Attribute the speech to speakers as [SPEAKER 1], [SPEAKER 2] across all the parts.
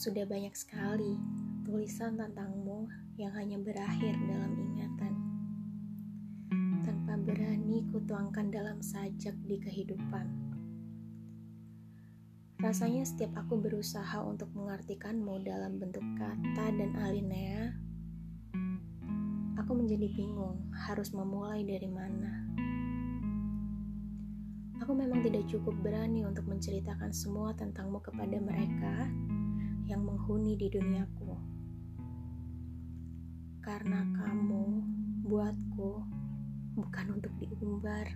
[SPEAKER 1] Sudah banyak sekali tulisan tentangmu yang hanya berakhir dalam ingatan. Tanpa berani kutuangkan dalam sajak di kehidupan. Rasanya setiap aku berusaha untuk mengartikanmu dalam bentuk kata dan alinea, aku menjadi bingung harus memulai dari mana. Aku memang tidak cukup berani untuk menceritakan semua tentangmu kepada mereka yang menghuni di duniaku. Karena kamu buatku bukan untuk diumbar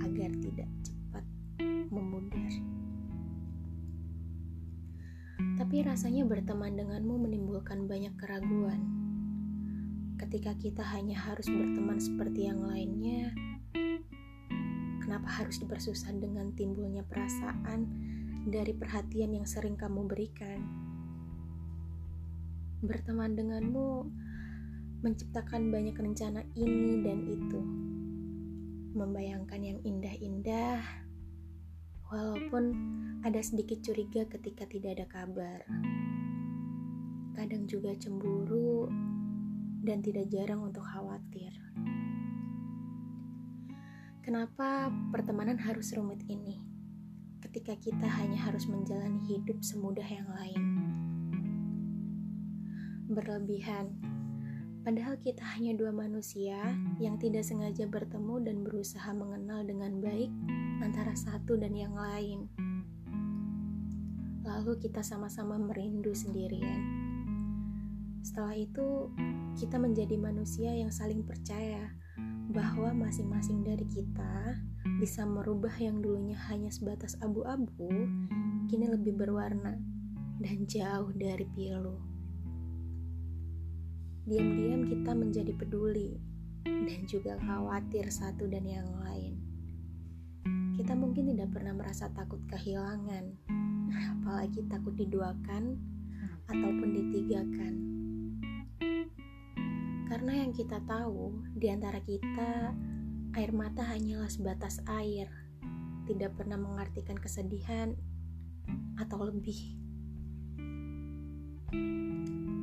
[SPEAKER 1] agar tidak cepat memudar. Tapi rasanya berteman denganmu menimbulkan banyak keraguan. Ketika kita hanya harus berteman seperti yang lainnya, kenapa harus dipersusah dengan timbulnya perasaan dari perhatian yang sering kamu berikan. Berteman denganmu menciptakan banyak rencana ini dan itu, membayangkan yang indah-indah, walaupun ada sedikit curiga ketika tidak ada kabar. Kadang juga cemburu dan tidak jarang untuk khawatir. Kenapa pertemanan harus rumit ini? Ketika kita hanya harus menjalani hidup semudah yang lain. Berlebihan, padahal kita hanya dua manusia yang tidak sengaja bertemu dan berusaha mengenal dengan baik antara satu dan yang lain. Lalu kita sama-sama merindu sendirian. Setelah itu, kita menjadi manusia yang saling percaya bahwa masing-masing dari kita bisa merubah yang dulunya hanya sebatas abu-abu, kini lebih berwarna dan jauh dari pilu. Diam-diam kita menjadi peduli dan juga khawatir satu dan yang lain. Kita mungkin tidak pernah merasa takut kehilangan, apalagi takut diduakan ataupun ditigakan. Karena yang kita tahu, di antara kita, air mata hanyalah sebatas air, tidak pernah mengartikan kesedihan atau lebih.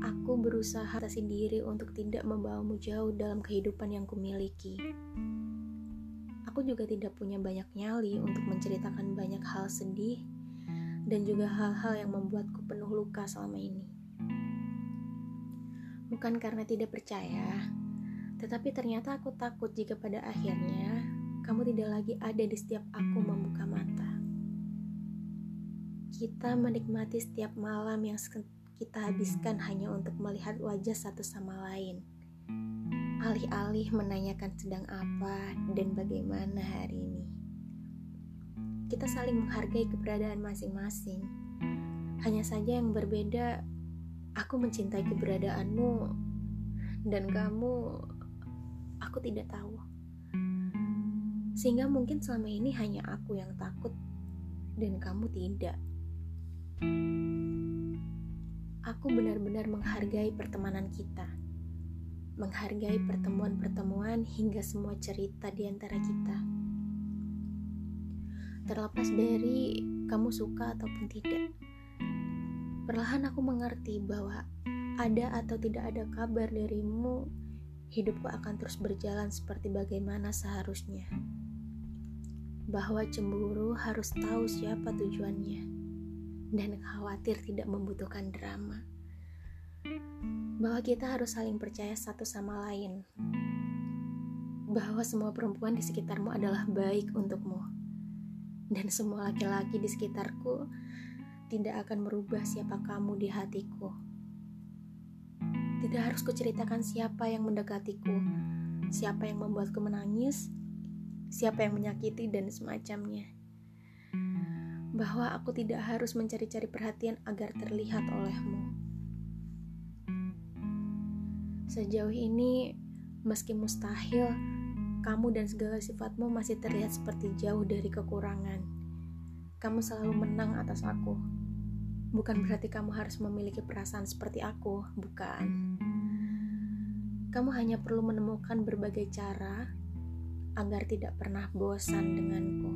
[SPEAKER 1] Aku berusaha atasi diri untuk tidak membawamu jauh dalam kehidupan yang kumiliki. Aku juga tidak punya banyak nyali untuk menceritakan banyak hal sedih dan juga hal-hal yang membuatku penuh luka selama ini. Bukan karena tidak percaya, tetapi ternyata aku takut jika pada akhirnya kamu tidak lagi ada di setiap aku membuka mata. Kita menikmati setiap malam yang kita habiskan hanya untuk melihat wajah satu sama lain. Alih-alih menanyakan sedang apa dan bagaimana hari ini. Kita saling menghargai keberadaan masing-masing. Hanya saja yang berbeda Aku mencintai keberadaanmu dan kamu aku tidak tahu. Sehingga mungkin selama ini hanya aku yang takut dan kamu tidak. Aku benar-benar menghargai pertemanan kita. Menghargai pertemuan-pertemuan hingga semua cerita di antara kita. Terlepas dari kamu suka ataupun tidak Perlahan aku mengerti bahwa ada atau tidak ada kabar darimu, hidupku akan terus berjalan seperti bagaimana seharusnya. Bahwa cemburu harus tahu siapa tujuannya, dan khawatir tidak membutuhkan drama. Bahwa kita harus saling percaya satu sama lain. Bahwa semua perempuan di sekitarmu adalah baik untukmu, dan semua laki-laki di sekitarku tidak akan merubah siapa kamu di hatiku. Tidak harus kuceritakan siapa yang mendekatiku, siapa yang membuatku menangis, siapa yang menyakiti dan semacamnya. Bahwa aku tidak harus mencari-cari perhatian agar terlihat olehmu. Sejauh ini, meski mustahil, kamu dan segala sifatmu masih terlihat seperti jauh dari kekurangan. Kamu selalu menang atas aku Bukan berarti kamu harus memiliki perasaan seperti aku, bukan. Kamu hanya perlu menemukan berbagai cara agar tidak pernah bosan denganku.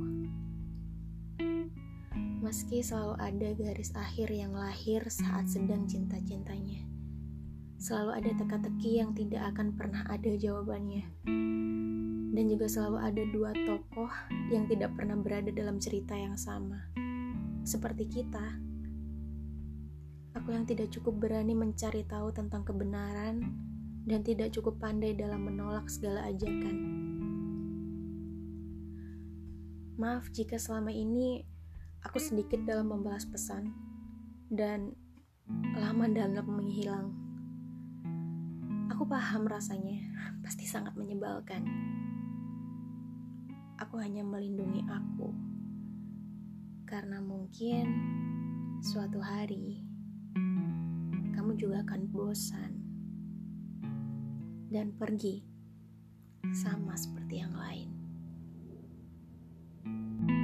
[SPEAKER 1] Meski selalu ada garis akhir yang lahir saat sedang cinta-cintanya. Selalu ada teka-teki yang tidak akan pernah ada jawabannya. Dan juga selalu ada dua tokoh yang tidak pernah berada dalam cerita yang sama. Seperti kita. Aku yang tidak cukup berani mencari tahu tentang kebenaran dan tidak cukup pandai dalam menolak segala ajakan. Maaf jika selama ini Aku sedikit dalam membalas pesan dan lama dalam menghilang. Aku paham rasanya, pasti sangat menyebalkan. Aku hanya melindungi aku karena mungkin suatu hari kamu juga akan bosan dan pergi sama seperti yang lain. thank you